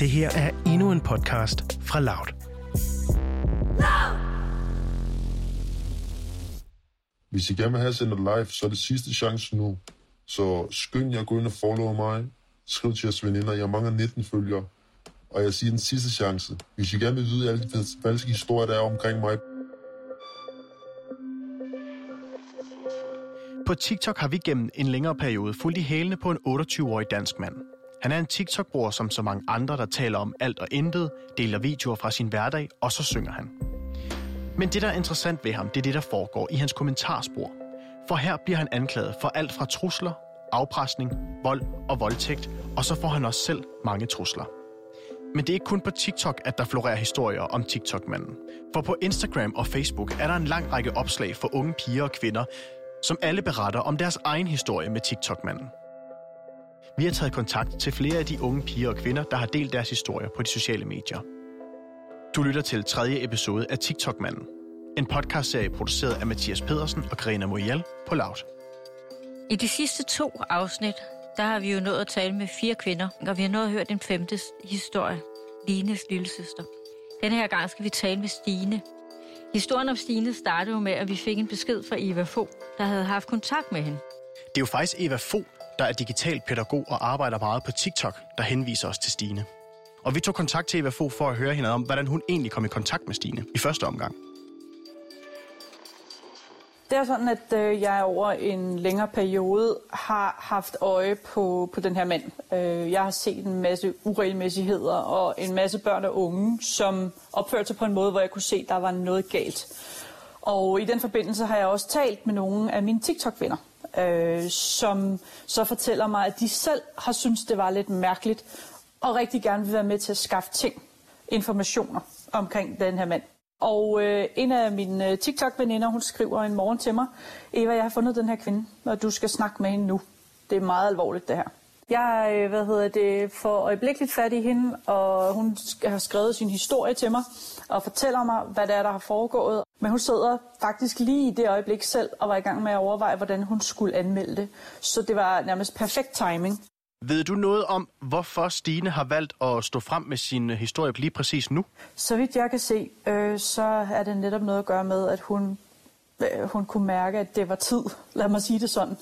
Det her er endnu en podcast fra Loud. Hvis I gerne vil have sendt live, så er det sidste chance nu. Så skynd jer at gå ind og follow mig. Skriv til jeres veninder. Jeg mangler 19 følgere. Og jeg siger den sidste chance. Hvis I gerne vil vide alle de falske historier, der er omkring mig, På TikTok har vi gennem en længere periode fulgt i hælene på en 28-årig dansk mand. Han er en TikTok-bror som så mange andre, der taler om alt og intet, deler videoer fra sin hverdag, og så synger han. Men det, der er interessant ved ham, det er det, der foregår i hans kommentarspor. For her bliver han anklaget for alt fra trusler, afpresning, vold og voldtægt, og så får han også selv mange trusler. Men det er ikke kun på TikTok, at der florerer historier om TikTok-manden. For på Instagram og Facebook er der en lang række opslag for unge piger og kvinder, som alle beretter om deres egen historie med TikTok-manden. Vi har taget kontakt til flere af de unge piger og kvinder, der har delt deres historier på de sociale medier. Du lytter til tredje episode af TikTok-manden. En podcastserie produceret af Mathias Pedersen og Karina Moriel på Loud. I de sidste to afsnit, der har vi jo nået at tale med fire kvinder, og vi har nået at høre den femte historie, Lines lillesøster. Denne her gang skal vi tale med Stine. Historien om Stine startede jo med, at vi fik en besked fra Eva Fo, der havde haft kontakt med hende. Det er jo faktisk Eva Fo, der er digital pædagog og arbejder meget på TikTok, der henviser os til Stine. Og vi tog kontakt til Eva Fogh for at høre hende om, hvordan hun egentlig kom i kontakt med Stine i første omgang. Det er sådan, at øh, jeg over en længere periode har haft øje på, på den her mand. Øh, jeg har set en masse uregelmæssigheder og en masse børn og unge, som opførte sig på en måde, hvor jeg kunne se, at der var noget galt. Og i den forbindelse har jeg også talt med nogle af mine TikTok-venner, øh, som så fortæller mig, at de selv har syntes, det var lidt mærkeligt, og rigtig gerne vil være med til at skaffe ting, informationer omkring den her mand. Og øh, en af mine øh, TikTok-veninder, hun skriver en morgen til mig, Eva, jeg har fundet den her kvinde, og du skal snakke med hende nu. Det er meget alvorligt, det her. Jeg øh, hvad hedder det, får øjeblikkeligt fat i hende, og hun har skrevet sin historie til mig, og fortæller mig, hvad det er, der har foregået. Men hun sidder faktisk lige i det øjeblik selv, og var i gang med at overveje, hvordan hun skulle anmelde det. Så det var nærmest perfekt timing. Ved du noget om, hvorfor Stine har valgt at stå frem med sin historie lige præcis nu? Så vidt jeg kan se, øh, så er det netop noget at gøre med, at hun, øh, hun kunne mærke, at det var tid. Lad mig sige det sådan.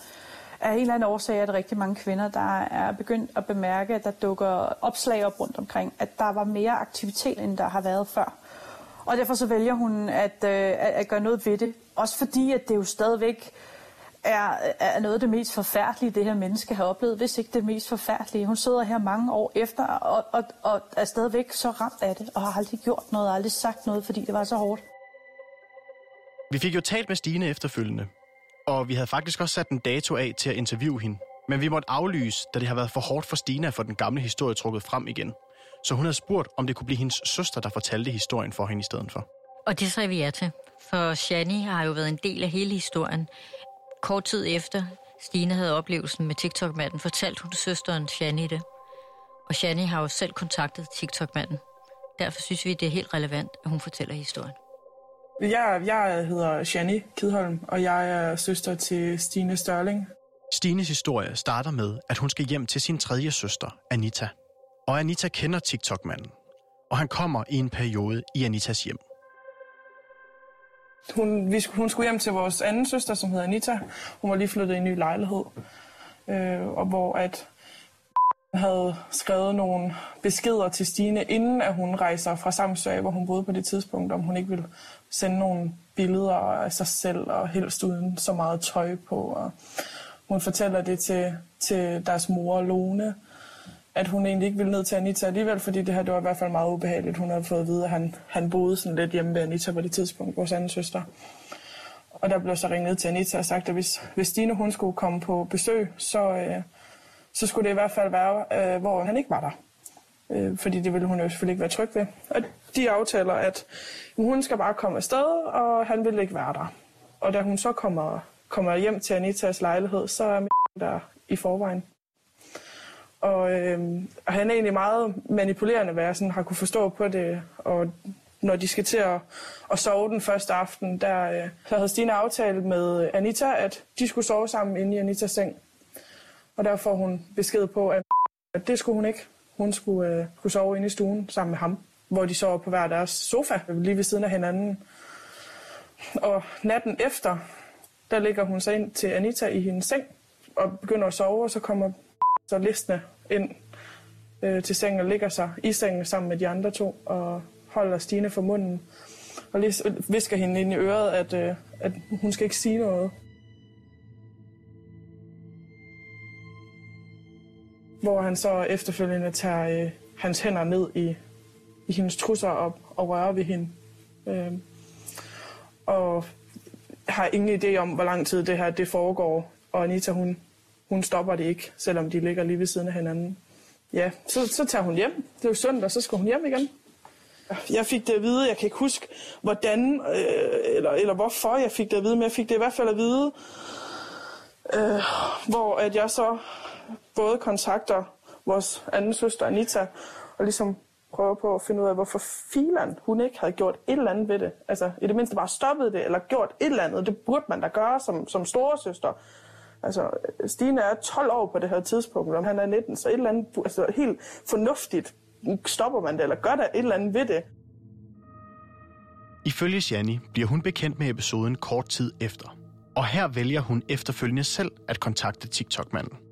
Af en eller anden årsag er der rigtig mange kvinder, der er begyndt at bemærke, at der dukker opslag op rundt omkring, at der var mere aktivitet, end der har været før. Og derfor så vælger hun at, øh, at, at gøre noget ved det. Også fordi, at det jo stadigvæk er, er noget af det mest forfærdelige, det her menneske har oplevet, hvis ikke det mest forfærdelige. Hun sidder her mange år efter og, og, og er stadigvæk så ramt af det, og har aldrig gjort noget, aldrig sagt noget, fordi det var så hårdt. Vi fik jo talt med Stine efterfølgende, og vi havde faktisk også sat en dato af til at interviewe hende. Men vi måtte aflyse, da det har været for hårdt for Stina at få den gamle historie trukket frem igen. Så hun havde spurgt, om det kunne blive hendes søster, der fortalte historien for hende i stedet for. Og det sagde vi ja til, for Shani har jo været en del af hele historien. Kort tid efter Stine havde oplevelsen med TikTok-manden, fortalte hun søsteren Shani det. Og Shani har jo selv kontaktet TikTok-manden. Derfor synes vi, det er helt relevant, at hun fortæller historien. Jeg, jeg hedder Shani Kidholm, og jeg er søster til Stine Størling. Stines historie starter med, at hun skal hjem til sin tredje søster, Anita. Og Anita kender TikTok-manden, og han kommer i en periode i Anitas hjem. Hun, vi, hun skulle hjem til vores anden søster, som hedder Anita. Hun var lige flyttet i en ny lejlighed, øh, og hvor at havde skrevet nogle beskeder til Stine, inden at hun rejser fra Samsø, hvor hun boede på det tidspunkt, om hun ikke ville sende nogle billeder af sig selv, og helst uden så meget tøj på. Og hun fortæller det til, til deres mor, Lone, at hun egentlig ikke ville ned til Anita alligevel, fordi det her det var i hvert fald meget ubehageligt. Hun havde fået at vide, at han, han boede sådan lidt hjemme ved Anita på det tidspunkt, vores anden søster. Og der blev så ringet til Anita og sagt, at hvis, hvis Stine hun skulle komme på besøg, så, øh, så skulle det i hvert fald være, øh, hvor han ikke var der. Øh, fordi det ville hun jo selvfølgelig ikke være tryg ved. Og de aftaler, at hun skal bare komme afsted, og han vil ikke være der. Og da hun så kommer, kommer hjem til Anitas lejlighed, så er der i forvejen. Og, øh, og han er egentlig meget manipulerende, hvad jeg sådan har kunne forstå på det. Og når de skal til at, at sove den første aften, der, øh, så havde Stine aftalt med Anita, at de skulle sove sammen inde i Anitas seng. Og der får hun besked på, at, at det skulle hun ikke. hun skulle, øh, skulle sove inde i stuen sammen med ham, hvor de sover på hver deres sofa, lige ved siden af hinanden. Og natten efter, der ligger hun så ind til Anita i hendes seng og begynder at sove, og så kommer så listende ind øh, til sengen og ligger sig i sengen sammen med de andre to og holder Stine for munden og lige visker hende ind i øret, at, øh, at hun skal ikke sige noget. Hvor han så efterfølgende tager øh, hans hænder ned i, i hendes trusser og, og rører ved hende. Øh, og har ingen idé om, hvor lang tid det her det foregår. Og Anita, hun, hun stopper det ikke, selvom de ligger lige ved siden af hinanden. Ja, så, så tager hun hjem. Det er jo søndag, så skal hun hjem igen. Jeg fik det at vide, jeg kan ikke huske, hvordan øh, eller, eller hvorfor jeg fik det at vide, men jeg fik det i hvert fald at vide, øh, hvor at jeg så både kontakter vores anden søster Anita, og ligesom prøver på at finde ud af, hvorfor filan hun ikke havde gjort et eller andet ved det. Altså i det mindste bare stoppet det, eller gjort et eller andet. Det burde man da gøre som, som storesøster. Altså, Stine er 12 år på det her tidspunkt, og han er 19, så et eller andet altså, helt fornuftigt stopper man det, eller gør der et eller andet ved det. Ifølge Jani bliver hun bekendt med episoden kort tid efter. Og her vælger hun efterfølgende selv at kontakte TikTok-manden.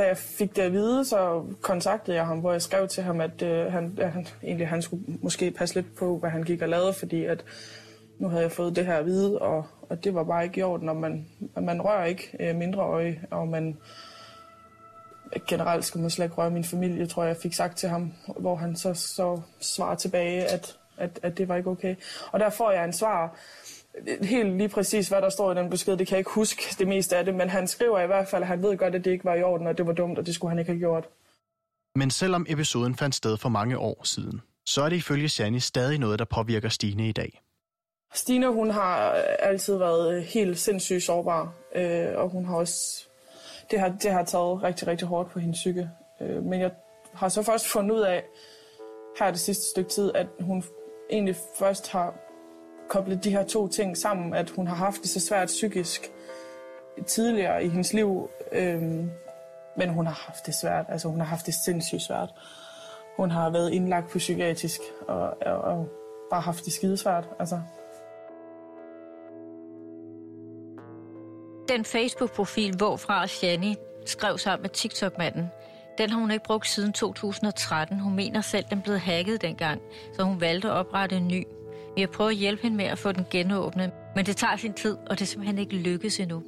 Da jeg fik det at vide, så kontaktede jeg ham, hvor jeg skrev til ham, at, øh, han, at han, egentlig, han skulle måske passe lidt på, hvad han gik og lavede, fordi at nu havde jeg fået det her at vide, og, og det var bare ikke i orden, når man, man rører ikke øh, mindre øje, og man generelt skal man slet ikke røre min familie, tror jeg, jeg fik sagt til ham, hvor han så, så svarer tilbage, at, at, at det var ikke okay. Og der får jeg en svar, helt lige præcis, hvad der står i den besked, det kan jeg ikke huske det meste af det, men han skriver i hvert fald, at han ved godt, at det ikke var i orden, og det var dumt, og det skulle han ikke have gjort. Men selvom episoden fandt sted for mange år siden, så er det ifølge Shani stadig noget, der påvirker Stine i dag. Stine, hun har altid været helt sindssygt sårbar, øh, og hun har også det har, det har taget rigtig, rigtig hårdt på hendes psyke. Øh, men jeg har så først fundet ud af, her det sidste stykke tid, at hun egentlig først har koblet de her to ting sammen, at hun har haft det så svært psykisk tidligere i hendes liv, øh, men hun har haft det svært, altså hun har haft det sindssygt svært. Hun har været indlagt på psykiatrisk og, og, og bare haft det skidesvært, altså den Facebook-profil, hvorfra Shani skrev sammen med TikTok-manden, den har hun ikke brugt siden 2013. Hun mener selv, den blev hacket dengang, så hun valgte at oprette en ny. Vi har prøvet at hjælpe hende med at få den genåbnet, men det tager sin tid, og det er simpelthen ikke lykkedes endnu.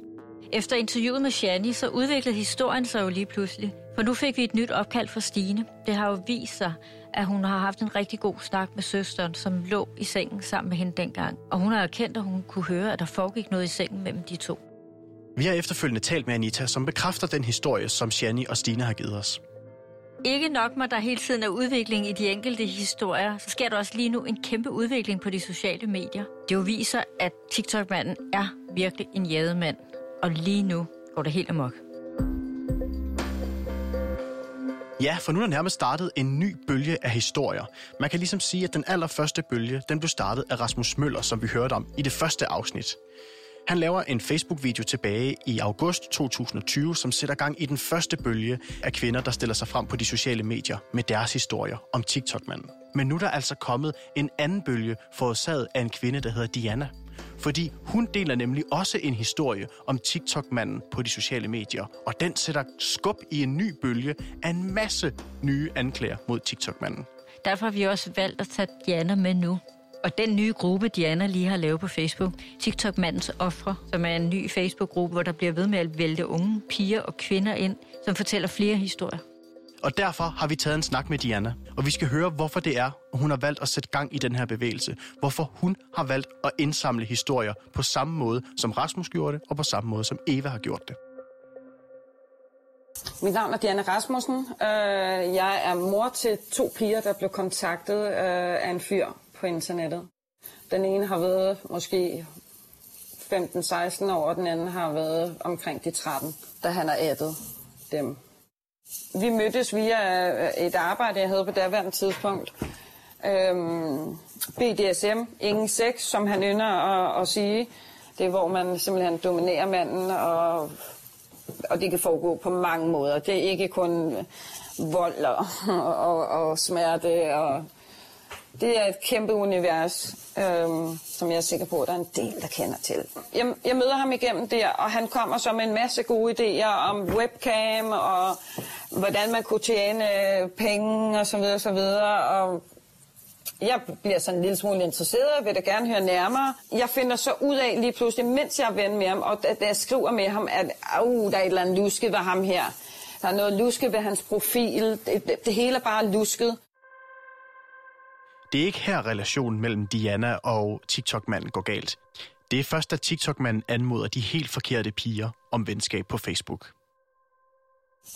Efter interviewet med Shani, så udviklede historien sig jo lige pludselig. For nu fik vi et nyt opkald fra Stine. Det har jo vist sig, at hun har haft en rigtig god snak med søsteren, som lå i sengen sammen med hende dengang. Og hun har erkendt, at hun kunne høre, at der foregik noget i sengen mellem de to. Vi har efterfølgende talt med Anita, som bekræfter den historie, som Shani og Stine har givet os. Ikke nok med, at der hele tiden er udvikling i de enkelte historier, så sker der også lige nu en kæmpe udvikling på de sociale medier. Det jo viser, at TikTok-manden er virkelig en jademand, og lige nu går det helt amok. Ja, for nu er der nærmest startet en ny bølge af historier. Man kan ligesom sige, at den allerførste bølge, den blev startet af Rasmus Møller, som vi hørte om i det første afsnit. Han laver en Facebook-video tilbage i august 2020, som sætter gang i den første bølge af kvinder, der stiller sig frem på de sociale medier med deres historier om TikTok-manden. Men nu er der altså kommet en anden bølge forårsaget af en kvinde, der hedder Diana. Fordi hun deler nemlig også en historie om TikTok-manden på de sociale medier, og den sætter skub i en ny bølge af en masse nye anklager mod TikTok-manden. Derfor har vi også valgt at tage Diana med nu. Og den nye gruppe, Diana lige har lavet på Facebook, TikTok-mandens Ofre, som er en ny Facebook-gruppe, hvor der bliver ved med at vælte unge piger og kvinder ind, som fortæller flere historier. Og derfor har vi taget en snak med Diana, og vi skal høre, hvorfor det er, hun har valgt at sætte gang i den her bevægelse. Hvorfor hun har valgt at indsamle historier på samme måde, som Rasmus gjorde det, og på samme måde, som Eva har gjort det. Mit navn er Diana Rasmussen. Øh, jeg er mor til to piger, der blev kontaktet øh, af en fyr på internettet. Den ene har været måske 15-16 år, og den anden har været omkring de 13, da han har addet dem. Vi mødtes via øh, et arbejde, jeg havde på daværende tidspunkt. Øhm, BDSM, ingen sex, som han ynder at, at sige. Det er, hvor man simpelthen dominerer manden og Og det kan foregå på mange måder. Det er ikke kun vold og, og, og smerte. Og det er et kæmpe univers, øhm, som jeg er sikker på, at der er en del, der kender til. Jeg, jeg møder ham igennem der, og han kommer så med en masse gode idéer om webcam og hvordan man kunne tjene øh, penge og så videre og så videre. Og jeg bliver sådan en lille smule interesseret, og vil da gerne høre nærmere. Jeg finder så ud af lige pludselig, mens jeg er ven med ham, og da jeg skriver med ham, at uh, der er et eller andet lusket ved ham her. Der er noget lusket ved hans profil. Det, det, det hele er bare lusket. Det er ikke her relationen mellem Diana og TikTok-manden går galt. Det er først, da TikTok-manden anmoder de helt forkerte piger om venskab på Facebook.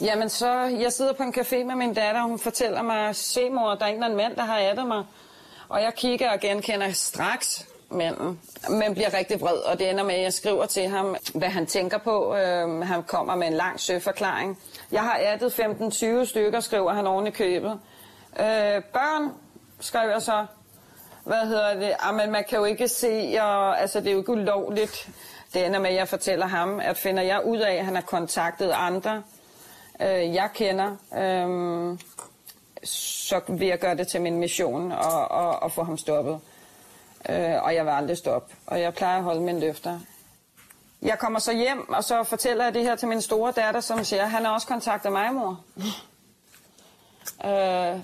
Jamen så, jeg sidder på en café med min datter, og hun fortæller mig, se mor, der er en eller anden mand, der har addet mig. Og jeg kigger og genkender straks manden, men bliver rigtig vred, og det ender med, at jeg skriver til ham, hvad han tænker på. Øhm, han kommer med en lang søforklaring. Jeg har addet 15-20 stykker, skriver han oven i købet. Øh, børn, skrev jeg så. Hvad hedder det? Jamen, ah, man kan jo ikke se, og, altså det er jo ikke ulovligt. Det ender med, at jeg fortæller ham, at finder jeg ud af, at han har kontaktet andre, øh, jeg kender, øh, så vil jeg gøre det til min mission og, og, og få ham stoppet. Øh, og jeg vil aldrig stoppe. Og jeg plejer at holde mine løfter. Jeg kommer så hjem, og så fortæller jeg det her til min store datter, som siger, han har også kontaktet mig, mor. øh,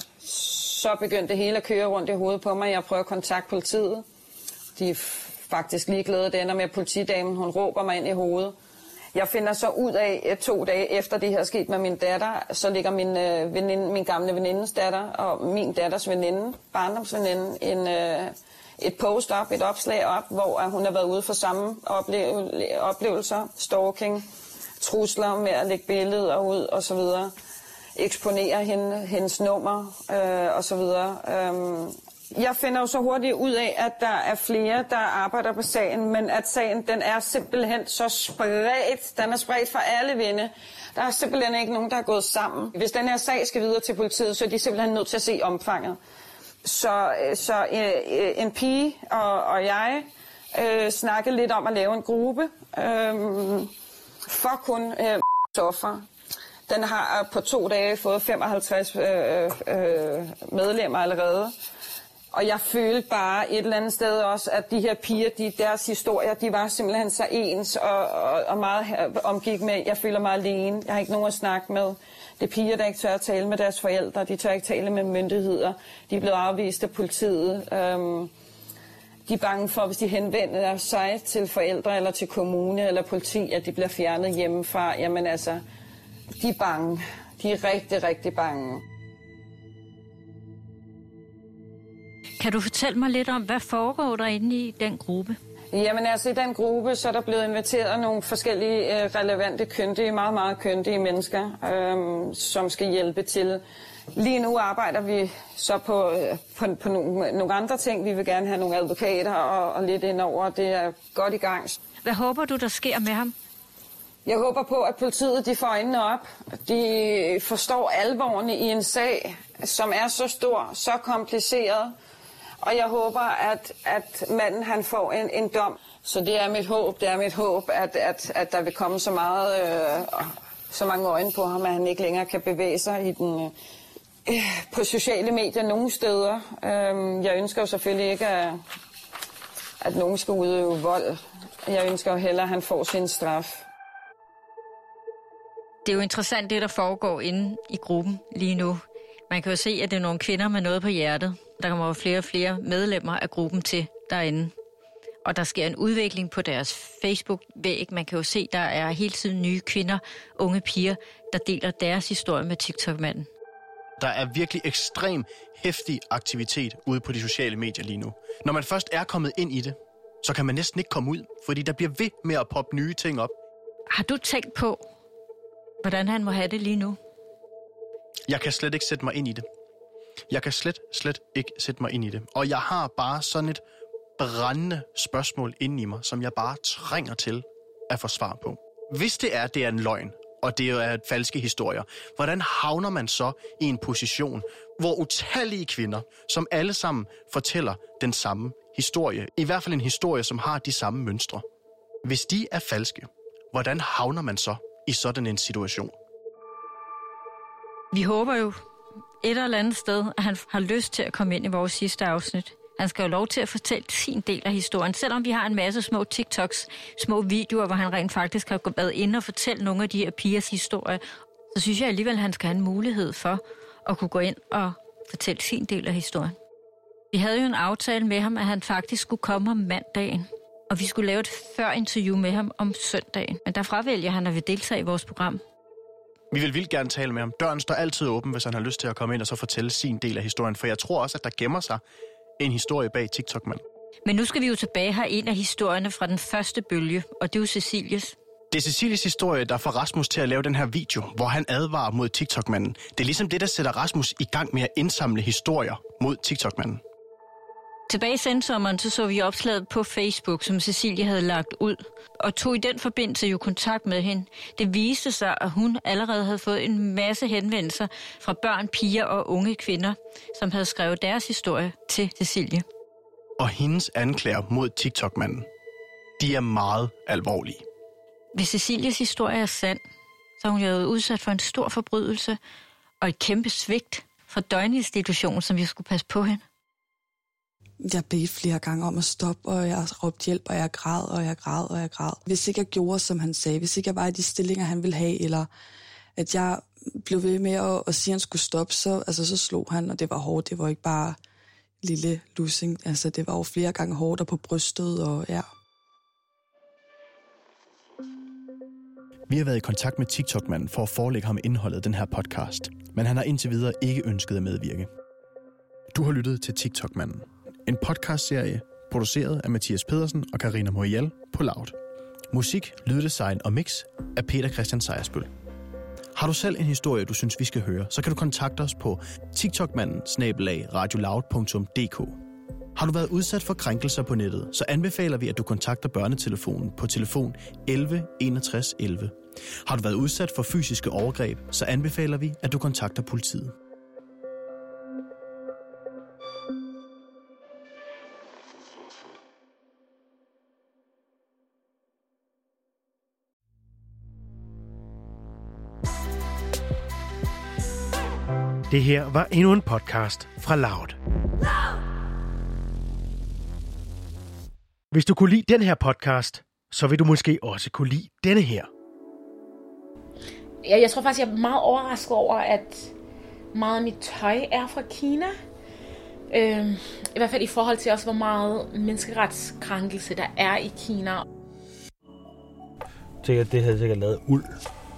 så begyndte det hele at køre rundt i hovedet på mig. Jeg prøver at kontakte politiet. De er faktisk ligeglade. Det ender med, at politidamen hun råber mig ind i hovedet. Jeg finder så ud af, at to dage efter det her sket med min datter, så ligger min, øh, veninde, min gamle venindes datter og min datters veninde, barndomsveninde, en, øh, et post op, et opslag op, hvor hun har været ude for samme opleve, oplevelser, stalking, trusler med at lægge billeder ud og så videre eksponere hende, hendes nummer øh, osv. så. Øhm, jeg finder jo så hurtigt ud af, at der er flere, der arbejder på sagen, men at sagen den er simpelthen så spredt. Den er spredt for alle vinde. Der er simpelthen ikke nogen, der er gået sammen. Hvis den her sag skal videre til politiet, så er de simpelthen nødt til at se omfanget. Så, øh, så øh, en pige og, og jeg øh, snakkede lidt om at lave en gruppe øh, for kun øh, offer. Den har på to dage fået 55 øh, øh, medlemmer allerede. Og jeg følte bare et eller andet sted også, at de her piger, de, deres historier, de var simpelthen så ens og, og, og meget omgik med, jeg føler mig alene. Jeg har ikke nogen at snakke med. Det er piger, der ikke tør at tale med deres forældre. De tør ikke tale med myndigheder. De er blevet afvist af politiet. Øhm, de er bange for, hvis de henvender sig til forældre eller til kommune eller politi, at de bliver fjernet hjemmefra. Jamen altså, de er bange. De er rigtig, rigtig bange. Kan du fortælle mig lidt om, hvad foregår der inde i den gruppe? Jamen altså, i den gruppe, så er der blevet inviteret nogle forskellige øh, relevante, kyndige, meget, meget kyndige mennesker, øh, som skal hjælpe til. Lige nu arbejder vi så på, øh, på, på nogle, nogle andre ting. Vi vil gerne have nogle advokater og, og lidt indover. Det er godt i gang. Hvad håber du, der sker med ham? Jeg håber på, at politiet de får øjnene op. De forstår alvoren i en sag, som er så stor, så kompliceret. Og jeg håber, at, at manden han får en, en dom. Så det er mit håb, det er mit håb, at, at, at der vil komme så meget, øh, så mange øjne på ham, at han ikke længere kan bevæge sig i den, øh, på sociale medier nogen steder. Øh, jeg ønsker jo selvfølgelig ikke, at, at nogen skal udøve vold. Jeg ønsker jo hellere, at han får sin straf. Det er jo interessant, det der foregår inde i gruppen lige nu. Man kan jo se, at det er nogle kvinder med noget på hjertet. Der kommer jo flere og flere medlemmer af gruppen til derinde. Og der sker en udvikling på deres Facebook-væg. Man kan jo se, der er hele tiden nye kvinder, unge piger, der deler deres historie med TikTok-manden. Der er virkelig ekstrem hæftig aktivitet ude på de sociale medier lige nu. Når man først er kommet ind i det, så kan man næsten ikke komme ud, fordi der bliver ved med at poppe nye ting op. Har du tænkt på, hvordan han må have det lige nu? Jeg kan slet ikke sætte mig ind i det. Jeg kan slet, slet ikke sætte mig ind i det. Og jeg har bare sådan et brændende spørgsmål inde i mig, som jeg bare trænger til at få svar på. Hvis det er, det er en løgn, og det er et falske historier, hvordan havner man så i en position, hvor utallige kvinder, som alle sammen fortæller den samme historie, i hvert fald en historie, som har de samme mønstre. Hvis de er falske, hvordan havner man så i sådan en situation. Vi håber jo et eller andet sted, at han har lyst til at komme ind i vores sidste afsnit. Han skal jo lov til at fortælle sin del af historien. Selvom vi har en masse små TikToks, små videoer, hvor han rent faktisk har været inde og fortælle nogle af de her pigers historie, så synes jeg alligevel, at han skal have en mulighed for at kunne gå ind og fortælle sin del af historien. Vi havde jo en aftale med ham, at han faktisk skulle komme om mandagen, og vi skulle lave et før-interview med ham om søndagen. Men der fravælger han at vil deltage i vores program. Vi vil vildt gerne tale med ham. Døren står altid åben, hvis han har lyst til at komme ind og så fortælle sin del af historien. For jeg tror også, at der gemmer sig en historie bag TikTok-mand. Men nu skal vi jo tilbage her en af historierne fra den første bølge, og det er jo Cecilies. Det er Cecilies historie, der får Rasmus til at lave den her video, hvor han advarer mod TikTok-manden. Det er ligesom det, der sætter Rasmus i gang med at indsamle historier mod TikTok-manden. Tilbage i sensommeren, så så vi opslaget på Facebook, som Cecilie havde lagt ud, og tog i den forbindelse jo kontakt med hende. Det viste sig, at hun allerede havde fået en masse henvendelser fra børn, piger og unge kvinder, som havde skrevet deres historie til Cecilie. Og hendes anklager mod TikTok-manden, de er meget alvorlige. Hvis Cecilies historie er sand, så har hun jo været udsat for en stor forbrydelse og et kæmpe svigt fra døgninstitutionen, som vi skulle passe på hende. Jeg blev flere gange om at stoppe, og jeg råbte hjælp, og jeg græd, og jeg græd, og jeg græd. Hvis ikke jeg gjorde, som han sagde, hvis ikke jeg var i de stillinger, han ville have, eller at jeg blev ved med at, at sige, at han skulle stoppe, så, altså, så slog han, og det var hårdt. Det var ikke bare lille lussing. Altså, det var jo flere gange hårdt og på brystet, og ja. Vi har været i kontakt med TikTok-manden for at forelægge ham indholdet af den her podcast, men han har indtil videre ikke ønsket at medvirke. Du har lyttet til TikTok-manden, en podcastserie produceret af Mathias Pedersen og Karina Morial på Loud. Musik, lyddesign og mix af Peter Christian Sejersbøl. Har du selv en historie, du synes, vi skal høre, så kan du kontakte os på tiktokmanden radioloud.dk. Har du været udsat for krænkelser på nettet, så anbefaler vi, at du kontakter børnetelefonen på telefon 11 61 11. Har du været udsat for fysiske overgreb, så anbefaler vi, at du kontakter politiet. Det her var endnu en podcast fra Loud. Hvis du kunne lide den her podcast, så vil du måske også kunne lide denne her. Jeg, jeg tror faktisk, jeg er meget overrasket over, at meget af mit tøj er fra Kina. Øhm, I hvert fald i forhold til også, hvor meget menneskeretskrænkelse der er i Kina. Sikkert, det havde sikkert lavet uld,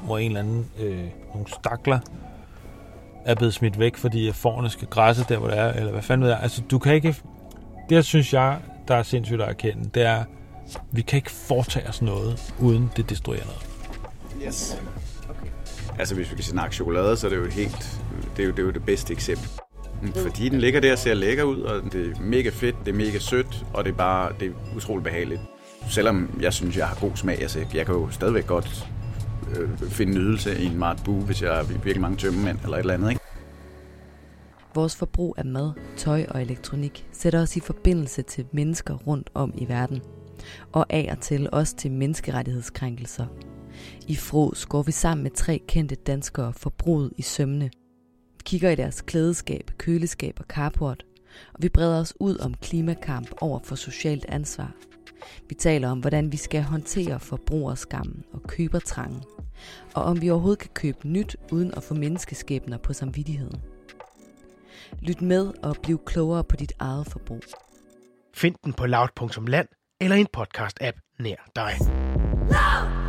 hvor en eller anden, øh, nogle stakler, er blevet smidt væk, fordi forerne skal græsse der, hvor det er, eller hvad fanden ved jeg. Altså, du kan ikke... Det synes jeg, der er sindssygt at erkende, det er, vi kan ikke foretage os noget, uden det destruerer noget. Yes. Okay. Altså, hvis vi kan snakke chokolade, så er det jo helt... Det er jo det, er jo det bedste eksempel. Fordi den ligger der og ser lækker ud, og det er mega fedt, det er mega sødt, og det er bare det er utroligt behageligt. Selvom jeg synes, jeg har god smag, altså jeg kan jo stadigvæk godt øh, finde nydelse i en Mart Bue, hvis jeg er virkelig mange tømmemænd eller et eller andet. Ikke? Vores forbrug af mad, tøj og elektronik sætter os i forbindelse til mennesker rundt om i verden. Og af og til også til menneskerettighedskrænkelser. I Fros går vi sammen med tre kendte danskere forbruget i sømne. Vi kigger i deres klædeskab, køleskab og carport, og vi breder os ud om klimakamp over for socialt ansvar. Vi taler om, hvordan vi skal håndtere forbrugerskammen og købertrangen, og om vi overhovedet kan købe nyt uden at få menneskeskæbner på samvittigheden. Lyt med og bliv klogere på dit eget forbrug. Find den på loud.land eller en podcast-app nær dig. Loud!